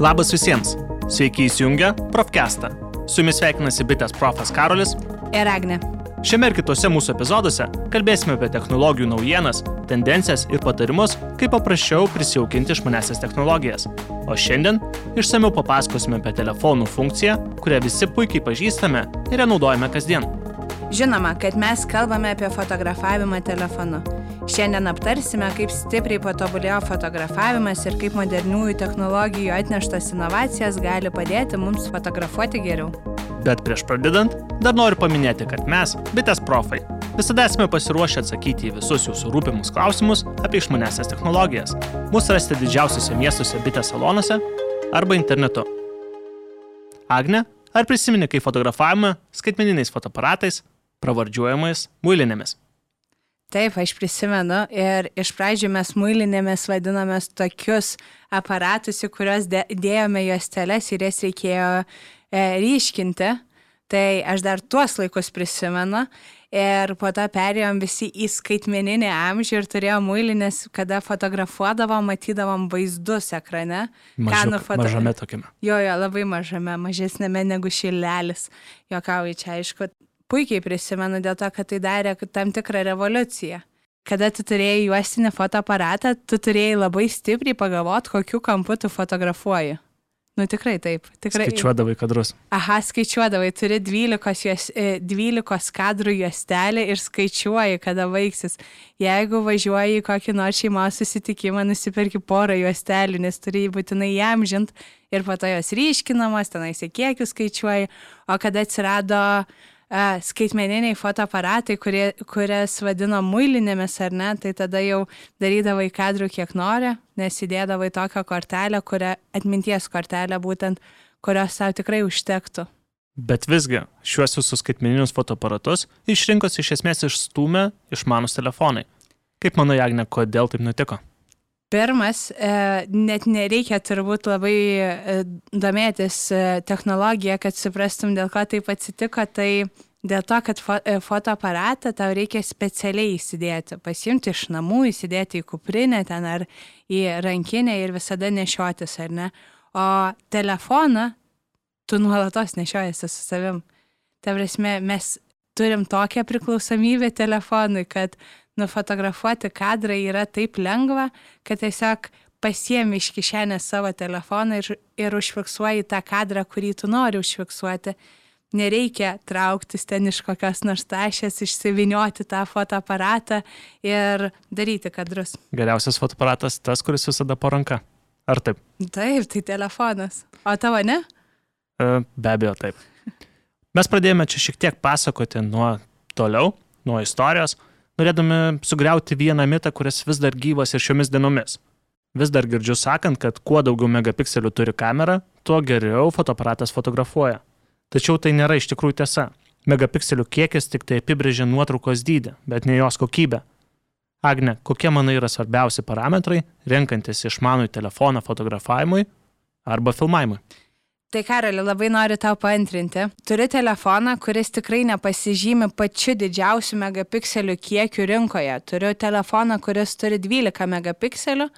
Labas visiems. Sveiki įsijungę Profcastą. Su jumis sveikinasi bitės profas Karolis ir Agne. Šiame ir kitose mūsų epizoduose kalbėsime apie technologijų naujienas, tendencijas ir patarimus, kaip paprasčiau prisijaukinti išmanesias technologijas. O šiandien išsameu papasakosime apie telefonų funkciją, kurią visi puikiai pažįstame ir ją naudojame kasdien. Žinoma, kad mes kalbame apie fotografavimą telefonu. Šiandien aptarsime, kaip stipriai patobulėjo fotografavimas ir kaip moderniųjų technologijų atneštas inovacijas gali padėti mums fotografuoti geriau. Bet prieš pradedant, dar noriu paminėti, kad mes, bitės profai, visada esame pasiruošę atsakyti į visus jūsų rūpimus klausimus apie išmanesias technologijas. Mūsų rasite didžiausiuose miestuose bitės salonuose arba internetu. Agne, ar prisimeni, kai fotografavome skaitmeniniais fotoaparatais pravardžiuojamais muilinėmis. Taip, aš prisimenu ir iš pradžių mes muilinėmis vadinamės tokius aparatus, į kuriuos dėjome juosteles ir jas reikėjo e, ryškinti. Tai aš dar tuos laikus prisimenu ir po to perėjom visi į skaitmeninį amžių ir turėjom muilinės, kada fotografuodavom, matydavom vaizdus ekrane. Mažiuk, foto... Mažame tokiame. Jo, jo, labai mažame, mažesnėme negu šilelis. Jokauju čia, aišku, puikiai prisimenu dėl to, kad tai darė tam tikrą revoliuciją. Kada tu turėjai juostinį fotoaparatą, tu turėjai labai stipriai pagalvoti, kokiu kampu tu fotografuoji. Nu tikrai taip. Tikrai. Skaičiuodavai kadrus. Aha, skaičiuodavai, turi 12, juos, 12 e, kadrų juostelį ir skaičiuoji, kada baigsis. Jeigu važiuoji į kokį nors šeimos susitikimą, nusipirki porą juostelių, nes turi būtinai jam žint ir po to jos ryškinamos, tenais į kiekius skaičiuoji. O kada atsirado uh, skaitmeniniai fotoaparatai, kurie, kurias vadino muilinėmis ar ne, tai tada jau darydavai kadrų kiek nori, nes įdėdavai tokią kortelę, kurią atminties kortelę būtent, kurios tau tikrai užtektų. Bet visgi, šiuos visus skaitmeninius fotoaparatus iš rinkos iš esmės išstumė išmanus telefonai. Kaip manai, Agne, kodėl taip nutiko? Pirmas, e, net nereikia turbūt labai e, domėtis e, technologiją, kad suprastum, dėl ko taip atsitiko, tai dėl to, kad fo fotoaparatą tau reikia specialiai įsidėti, pasimti iš namų, įsidėti į kuprinę ten ar į rankinę ir visada nešiotis, ar ne? O telefoną tu nuolatos nešiojasi su savim. Ta prasme, mes turim tokią priklausomybę telefonui, kad nufotografuoti kadrą yra taip lengva, kad tiesiog pasiemi iš kišenės savo telefoną ir, ir užfiksuoji tą kadrą, kurį tu nori užfiksuoti. Nereikia trauktis ten iš kokios nors tašės, išsivinioti tą fotoaparatą ir daryti kadrus. Geriausias fotoaparatas tas, kuris visada po ranka. Ar taip? Taip, tai telefonas. O tavo ne? E, be abejo, taip. Mes pradėjome čia šiek tiek pasakoti nuo toliau, nuo istorijos, norėdami sugriauti vieną mitą, kuris vis dar gyvas ir šiomis dienomis. Vis dar girdžiu sakant, kad kuo daugiau megapikselių turi kamera, tuo geriau fotoaparatas fotografuoja. Tačiau tai nėra iš tikrųjų tiesa. Megapikselių kiekis tik tai apibrėžia nuotraukos dydį, bet ne jos kokybę. Agne, kokie manai yra svarbiausi parametrai, renkantis išmanų telefoną fotografavimui arba filmavimui? Tai Karoli, labai noriu tau paantrinti. Turiu telefoną, kuris tikrai nepasižymi pačiu didžiausiu megapikselių kiekiu rinkoje. Turiu telefoną, kuris turi 12 megapikselių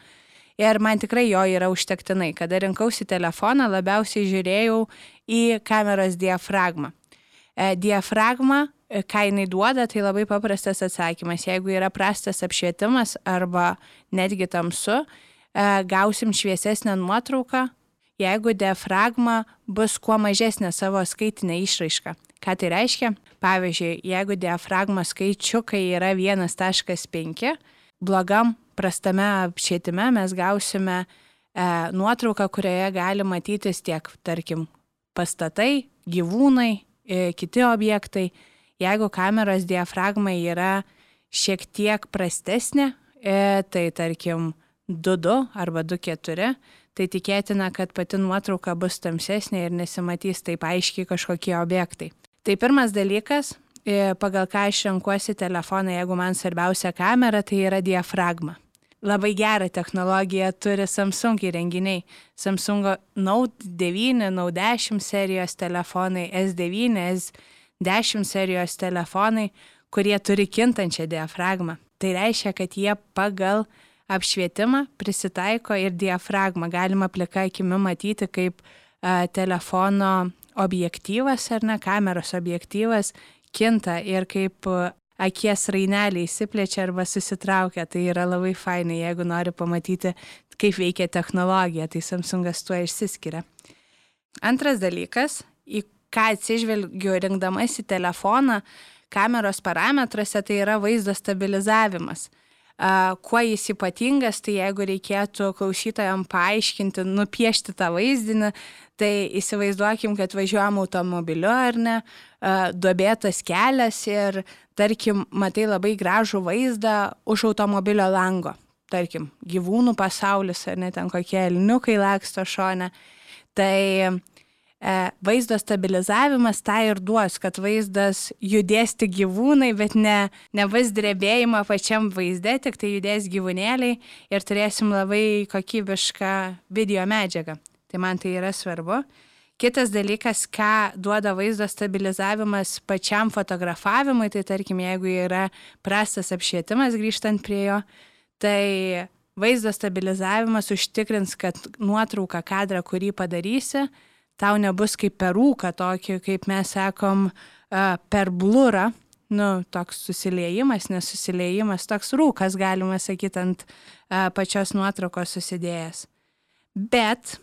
ir man tikrai jo yra užtektinai. Kada rinkausi telefoną, labiausiai žiūrėjau į kameros diafragmą. E, diafragma, e, ką jinai duoda, tai labai paprastas atsakymas. Jeigu yra prastas apšvietimas arba netgi tamsu, e, gausim šviesesnę nuotrauką, jeigu diafragma bus kuo mažesnė savo skaitinė išraiška. Ką tai reiškia? Pavyzdžiui, jeigu diafragmos skaičiukai yra 1.5, blogam prastame apšvietime mes gausime e, nuotrauką, kurioje gali matytis tiek, tarkim, pastatai, gyvūnai, e, kiti objektai. Jeigu kameros diafragma yra šiek tiek prastesnė, e, tai tarkim 2.2 arba 2.4, tai tikėtina, kad pati nuotrauka bus tamsesnė ir nesimatys taip aiškiai kažkokie objektai. Tai pirmas dalykas, e, pagal ką aš renkuosi telefoną, jeigu man svarbiausia kamera, tai yra diafragma. Labai gerą technologiją turi Samsung įrenginiai. Samsung Note 9, Note 10 serijos telefonai, S9, S10 serijos telefonai, kurie turi kintančią diafragmą. Tai reiškia, kad jie pagal apšvietimą, prisitaiko ir diafragmą. Galima plika akimi matyti, kaip a, telefono objektyvas ar ne, kameros objektyvas kinta ir kaip akies raineliai įsiplečia arba susitraukia. Tai yra labai fainai, jeigu nori pamatyti, kaip veikia technologija, tai Samsungas tuo išsiskiria. Antras dalykas, į ką atsižvelgiu rinkdamasi telefoną, kameros parametruose, tai yra vaizdo stabilizavimas. Kuo jis ypatingas, tai jeigu reikėtų klausytojams paaiškinti, nupiešti tą vaizdinį, tai įsivaizduokim, kad važiuojam automobiliu ar ne, duobėtas kelias ir, tarkim, matai labai gražų vaizdą už automobilio lango. Tarkim, gyvūnų pasaulis ar net ten kokie elniukai laksto šone. Tai vaizdo stabilizavimas tą ir duos, kad vaizdas judės tik gyvūnai, bet ne, ne vas drebėjimą pačiam vaizde, tik tai judės gyvūnėliai ir turėsim labai kokybišką video medžiagą. Tai man tai yra svarbu. Kitas dalykas, ką duoda vaizdo stabilizavimas pačiam fotografavimui, tai tarkim, jeigu yra prastas apšvietimas grįžtant prie jo, tai vaizdo stabilizavimas užtikrins, kad nuotrauką kadrą, kurį padarysi, tau nebus kaip per rūką tokį, kaip mes sakom, per blurą, nu, toks susiliejimas, nesusiliejimas, toks rūkas, galima sakyti, ant pačios nuotraukos susidėjęs. Bet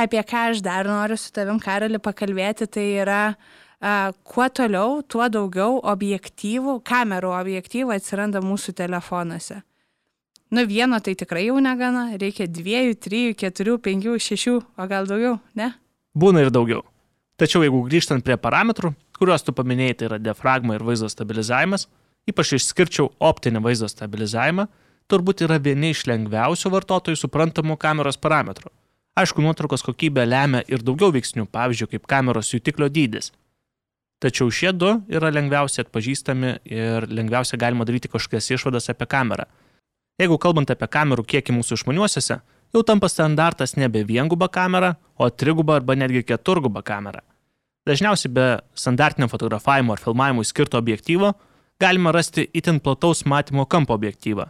apie ką aš dar noriu su tavim, Karali, pakalbėti, tai yra Uh, kuo toliau, tuo daugiau objektyvų, kamerų objektyvų atsiranda mūsų telefonuose. Nu, vieno tai tikrai jau negana, reikia dviejų, trijų, keturių, penkių, šešių, o gal daugiau, ne? Būna ir daugiau. Tačiau jeigu grįžtant prie parametrų, kuriuos tu paminėjai, tai yra diafragma ir vaizdo stabilizavimas, ypač išskirčiau optinį vaizdo stabilizavimą, turbūt yra vieni iš lengviausių vartotojų suprantamų kameros parametrų. Aišku, nuotraukos kokybė lemia ir daugiau veiksnių, pavyzdžiui, kaip kameros jutiklio dydis. Tačiau šie du yra lengviausiai atpažįstami ir lengviausiai galima daryti kažkokias išvadas apie kamerą. Jeigu kalbant apie kamerų kiekį mūsų išmaniuosiuose, jau tampa standartas nebe vienguba kamera, o triguba arba netgi keturguba kamera. Dažniausiai be standartinio fotografavimo ar filmavimo skirto objektyvo galima rasti itin plataus matymo kampo objektyvą.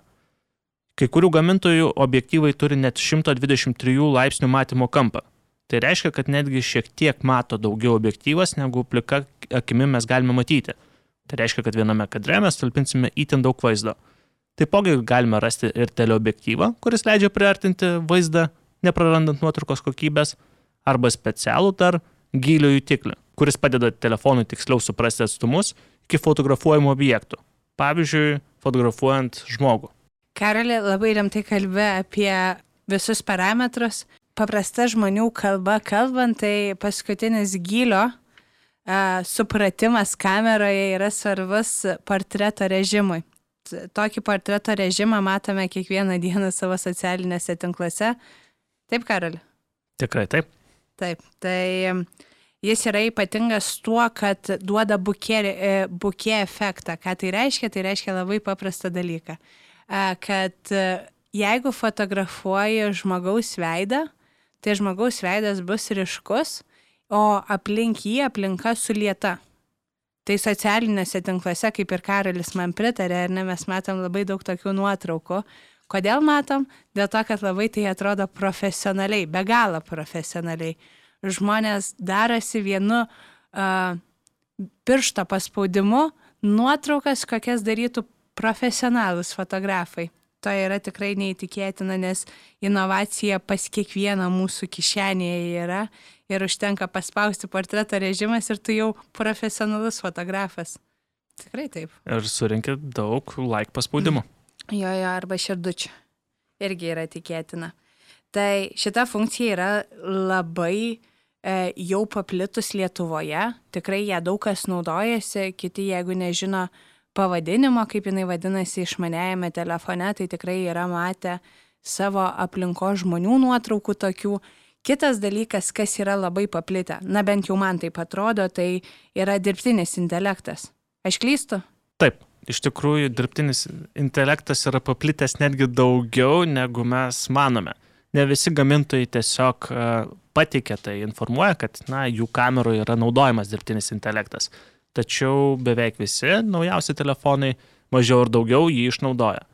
Kai kurių gamintojų objektyvai turi net 123 laipsnių matymo kampą. Tai reiškia, kad netgi šiek tiek mato daugiau objektyvas, negu plika akimi mes galime matyti. Tai reiškia, kad viename kadre mes talpinsime itin daug vaizdo. Taipogi galime rasti ir teleobjektyvą, kuris leidžia priartinti vaizdą, neprarandant nuotraukos kokybės, arba specialų dar gylio jutiklį, kuris padeda telefonui tiksliau suprasti atstumus iki fotografuojamų objektų. Pavyzdžiui, fotografuojant žmogų. Karolė labai rimtai kalbė apie visus parametrus. Paprasta žmonių kalba kalbant, tai paskutinis gylio uh, supratimas kameroje yra svarbus portreto režimui tokį portreto režimą matome kiekvieną dieną savo socialinėse tinkluose. Taip, Karali? Tikrai taip. Taip, tai jis yra ypatingas tuo, kad duoda bukė, e, bukė efektą. Ką tai reiškia? Tai reiškia labai paprastą dalyką. Kad e, jeigu fotografuoji žmogaus veidą, tai žmogaus veidas bus ryškus, o aplink jį aplinka sulieta. Tai socialiniuose tinkluose, kaip ir Karolis man pritarė, ar ne, mes matom labai daug tokių nuotraukų. Kodėl matom? Dėl to, kad labai tai atrodo profesionaliai, be galo profesionaliai. Žmonės darosi vienu uh, piršto paspaudimu nuotraukas, kokias darytų profesionalus fotografai to yra tikrai neįtikėtina, nes inovacija pas kiekvieną mūsų kišenėje yra ir užtenka paspausti portreto režimas ir tu jau profesionalus fotografas. Tikrai taip. Ir surinkit daug like paspaudimų. Jo, jo, arba širdučių. Irgi yra tikėtina. Tai šita funkcija yra labai e, jau paplitus Lietuvoje. Tikrai ją daug kas naudojasi, kiti, jeigu nežino, pavadinimo, kaip jinai vadinasi išmanėjame telefone, tai tikrai yra matę savo aplinko žmonių nuotraukų tokių. Kitas dalykas, kas yra labai paplitę, na bent jau man taip atrodo, tai yra dirbtinis intelektas. Aš klystu? Taip, iš tikrųjų dirbtinis intelektas yra paplitęs netgi daugiau, negu mes manome. Ne visi gamintojai tiesiog uh, patikė tai, informuoja, kad na, jų kameroje yra naudojamas dirbtinis intelektas tačiau beveik visi naujausi telefonai mažiau ar daugiau jį išnaudoja.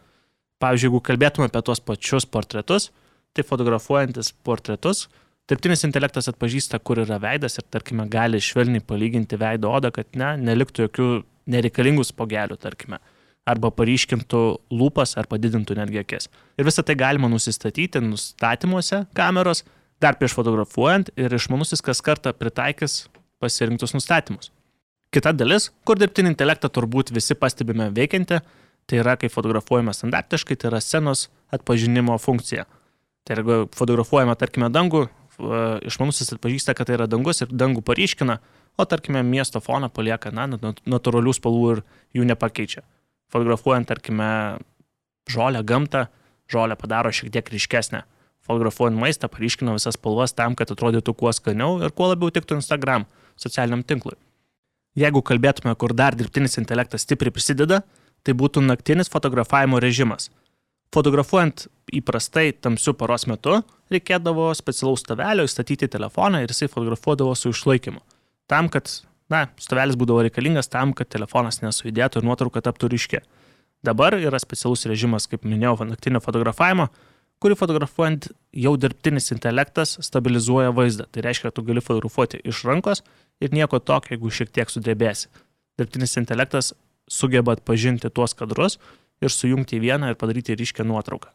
Pavyzdžiui, jeigu kalbėtume apie tuos pačius portretus, tai fotografuojantis portretus, dirbtinis intelektas atpažįsta, kur yra veidas ir, tarkime, gali švelniai palyginti veido odą, kad ne, neliktų jokių nereikalingų spogelių, tarkime, arba paryškintų lūpas ar padidintų netgi akis. Ir visą tai galima nusistatyti nustatymuose kameros, dar prieš fotografuojant ir išmanusis kas kartą pritaikys pasirinktus nustatymus. Kita dalis, kur dirbtinį intelektą turbūt visi pastebime veikianti, tai yra, kai fotografuojame standartiškai, tai yra scenos atpažinimo funkcija. Tai jeigu fotografuojame, tarkime, dangų, išmanusis atpažįsta, kad tai yra dangus ir dangų paryškina, o tarkime, miesto foną palieka, na, natūralių spalvų ir jų nepakeičia. Fotografuojant, tarkime, žolę, gamtą, žolę padaro šiek tiek ryškesnę. Fotografuojant maistą, paryškina visas spalvas tam, kad atrodytų kuo skaniau ir kuo labiau tiktų Instagram socialiniam tinklui. Jeigu kalbėtume, kur dar dirbtinis intelektas stipriai prisideda, tai būtų naktinis fotografavimo režimas. Fotografuojant įprastai tamsiu paros metu, reikėdavo specialaus stavelio įstatyti telefoną ir jisai fotografuodavo su išlaikymu. Tam, kad, na, stavelis būdavo reikalingas tam, kad telefonas nesujudėtų ir nuotrauka taptų ryški. Dabar yra specialus režimas, kaip minėjau, naktinio fotografavimo, kurį fotografuojant jau dirbtinis intelektas stabilizuoja vaizdą. Tai reiškia, tu gali fotografuoti iš rankos ir nieko tokio, jeigu šiek tiek sudrebėsi. Dirbtinis intelektas sugeba atpažinti tuos kadrus ir sujungti į vieną ir padaryti ryškę nuotrauką.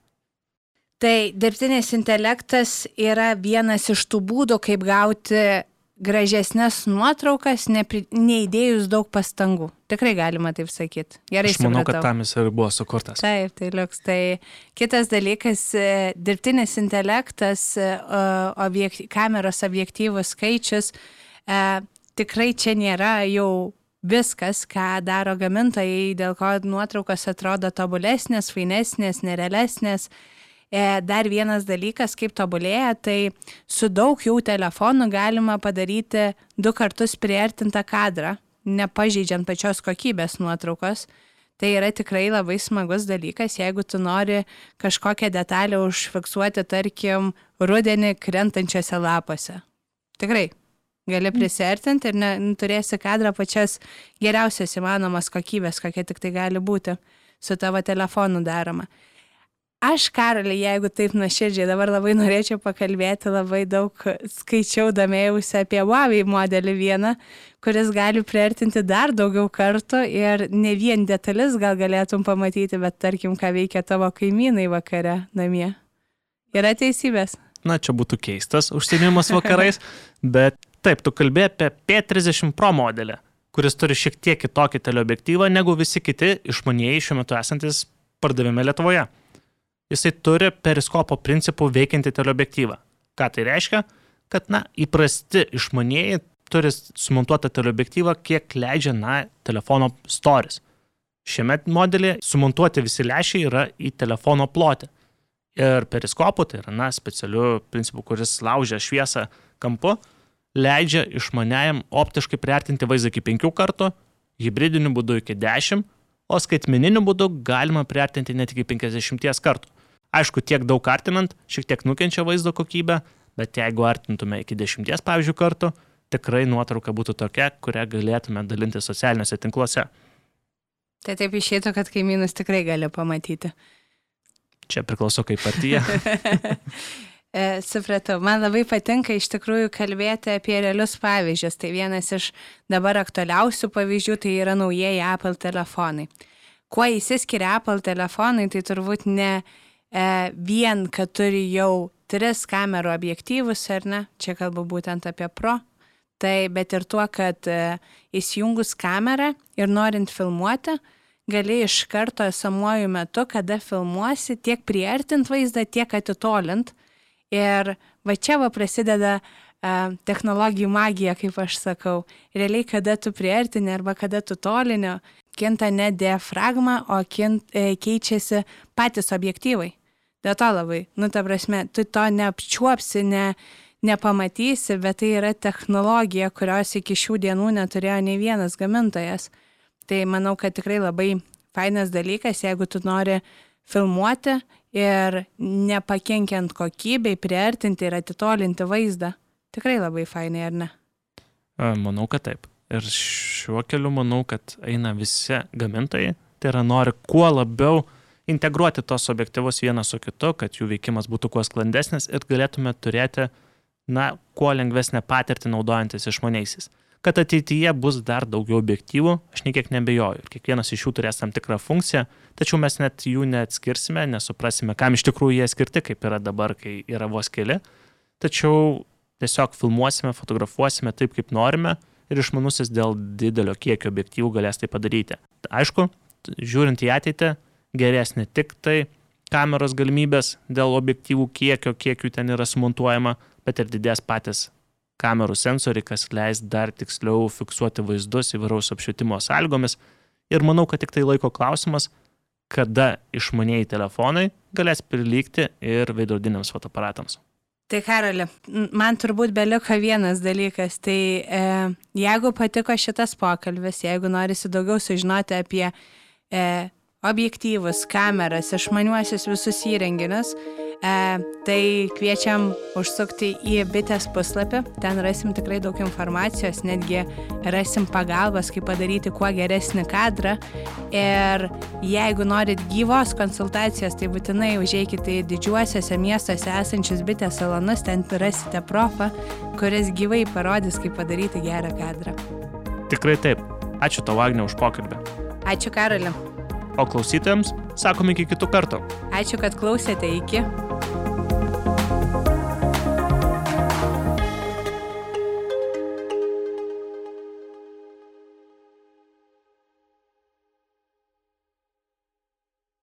Tai dirbtinis intelektas yra vienas iš tų būdų, kaip gauti gražesnės nuotraukas, nepri, neįdėjus daug pastangų. Tikrai galima taip sakyti. Gerai, aš manau, supratau. kad tam jis ir buvo sukurtas. Taip, tai liuks. Tai kitas dalykas, e, dirbtinis intelektas, e, objekt, kameros objektyvų skaičius, e, tikrai čia nėra jau viskas, ką daro gamintojai, dėl ko nuotraukos atrodo tobulesnės, fainesnės, nerealesnės. E, dar vienas dalykas, kaip tobulėja, tai su daug jau telefonų galima padaryti du kartus priartintą kadrą, nepažeidžiant pačios kokybės nuotraukos. Tai yra tikrai labai smagus dalykas, jeigu tu nori kažkokią detalę užfiksuoti, tarkim, rudenį krentančiose lapuose. Tikrai, gali mm. prisartinti ir ne, turėsi kadrą pačias geriausias įmanomas kokybės, kokia tik tai gali būti su tavo telefonu daroma. Aš, Karolį, jeigu taip nuoširdžiai dabar labai norėčiau pakalbėti, labai daug skaičiau, domėjausi apie Huawei modelį vieną, kuris gali priartinti dar daugiau kartų ir ne vien detalis gal galėtum pamatyti, bet tarkim, ką veikia tavo kaimynai vakare namie. Yra teisybės. Na, čia būtų keistas užsienimas vakarais, bet Taip, tu kalbėjai apie P30 Pro modelį, kuris turi šiek tiek kitokį teleobjektyvą negu visi kiti išmanieji šiuo metu esantis pardavime Lietuvoje. Jisai turi periskopo principų veikiantį teleobjektyvą. Ką tai reiškia? Kad, na, įprasti išmanieji turi sumontuotą teleobjektyvą, kiek leidžia, na, telefono storis. Šiame modelį sumontuoti visi lešiai yra į telefono plotį. Ir periskopu, tai yra, na, specialiu principu, kuris laužia šviesą kampu, leidžia išmaniajam optiškai priartinti vaizdą iki 5 kartų, hybridiniu būdu iki 10, o skaitmeniniu būdu galima priartinti net iki 50 kartų. Aišku, tiek daug artinant, šiek tiek nukenčia vaizdo kokybė, bet jeigu artintume iki 10, pavyzdžiui, kartų, tikrai nuotrauka būtų tokia, kurią galėtume dalinti socialiniuose tinkluose. Tai taip išėtų, kad kaimynus tikrai gali pamatyti. Čia priklauso kaip partija. E, supratau, man labai patinka iš tikrųjų kalbėti apie realius pavyzdžius. Tai vienas iš dabar aktualiausių pavyzdžių tai yra naujieji Apple telefonai. Kuo įsiskiria Apple telefonai, tai turbūt ne e, vien, kad turi jau tris kamerų objektyvus, ar ne, čia kalbu būtent apie Pro, tai bet ir tuo, kad e, įsijungus kamerą ir norint filmuoti, gali iš karto esamuoju metu, kada filmuosi, tiek priartint vaizdą, tiek atitolint Ir va čia va prasideda uh, technologijų magija, kaip aš sakau. Realiai, kada tu priartini arba kada tu tolini, kinta ne diafragma, o kint, e, keičiasi patys objektyvai. Dėl to labai, nu ta prasme, tu to neapčiuopsi, ne, nepamatysi, bet tai yra technologija, kurios iki šių dienų neturėjo nei vienas gamintojas. Tai manau, kad tikrai labai fainas dalykas, jeigu tu nori filmuoti ir nepakenkiant kokybei, priartinti ir atitolinti vaizdą. Tikrai labai fainai, ar ne? Manau, kad taip. Ir šiuo keliu manau, kad eina visi gamintojai. Tai yra nori kuo labiau integruoti tos objektyvus vieną su kitu, kad jų veikimas būtų kuo sklandesnis ir galėtume turėti, na, kuo lengvesnę patirtį naudojantis išmaniaisiais. Kad ateityje bus dar daugiau objektyvų, aš niekiek nebejoju. Ir kiekvienas iš jų turės tam tikrą funkciją, tačiau mes net jų neatskirsime, nesuprasime, kam iš tikrųjų jie skirti, kaip yra dabar, kai yra vos keli. Tačiau tiesiog filmuosime, fotografuosime taip, kaip norime ir išmanusis dėl didelio kiekio objektyvų galės tai padaryti. Aišku, žiūrint į ateitį, gerės ne tik tai kameros galimybės dėl objektyvų kiekio, kiek jų ten yra sumontuojama, bet ir didės patys kamerų sensoriai, kas leis dar tiksliau fiksuoti vaizdus įvairaus apšvietimo sąlygomis. Ir manau, kad tik tai laiko klausimas, kada išmaniai telefonai galės prilygti ir veidrodiniams fotoaparatams. Tai Karali, man turbūt beliko vienas dalykas. Tai e, jeigu patiko šitas pokalbis, jeigu norisi daugiau sužinoti apie e, objektyvus, kameras, išmaniuosius visus įrenginius, e, tai kviečiam užsukti į bitės puslapį, ten rasim tikrai daug informacijos, netgi rasim pagalbas, kaip padaryti kuo geresnį kadrą. Ir jeigu norit gyvos konsultacijos, tai būtinai užeikite į didžiuosiuose miestuose esančius bitės salonus, ten rasite profą, kuris gyvai parodys, kaip padaryti gerą kadrą. Tikrai taip. Ačiū tau, Agne, už pokalbį. Ačiū, Karoli. O klausytojams sakom iki kitų kartų. Ačiū, kad klausėte iki.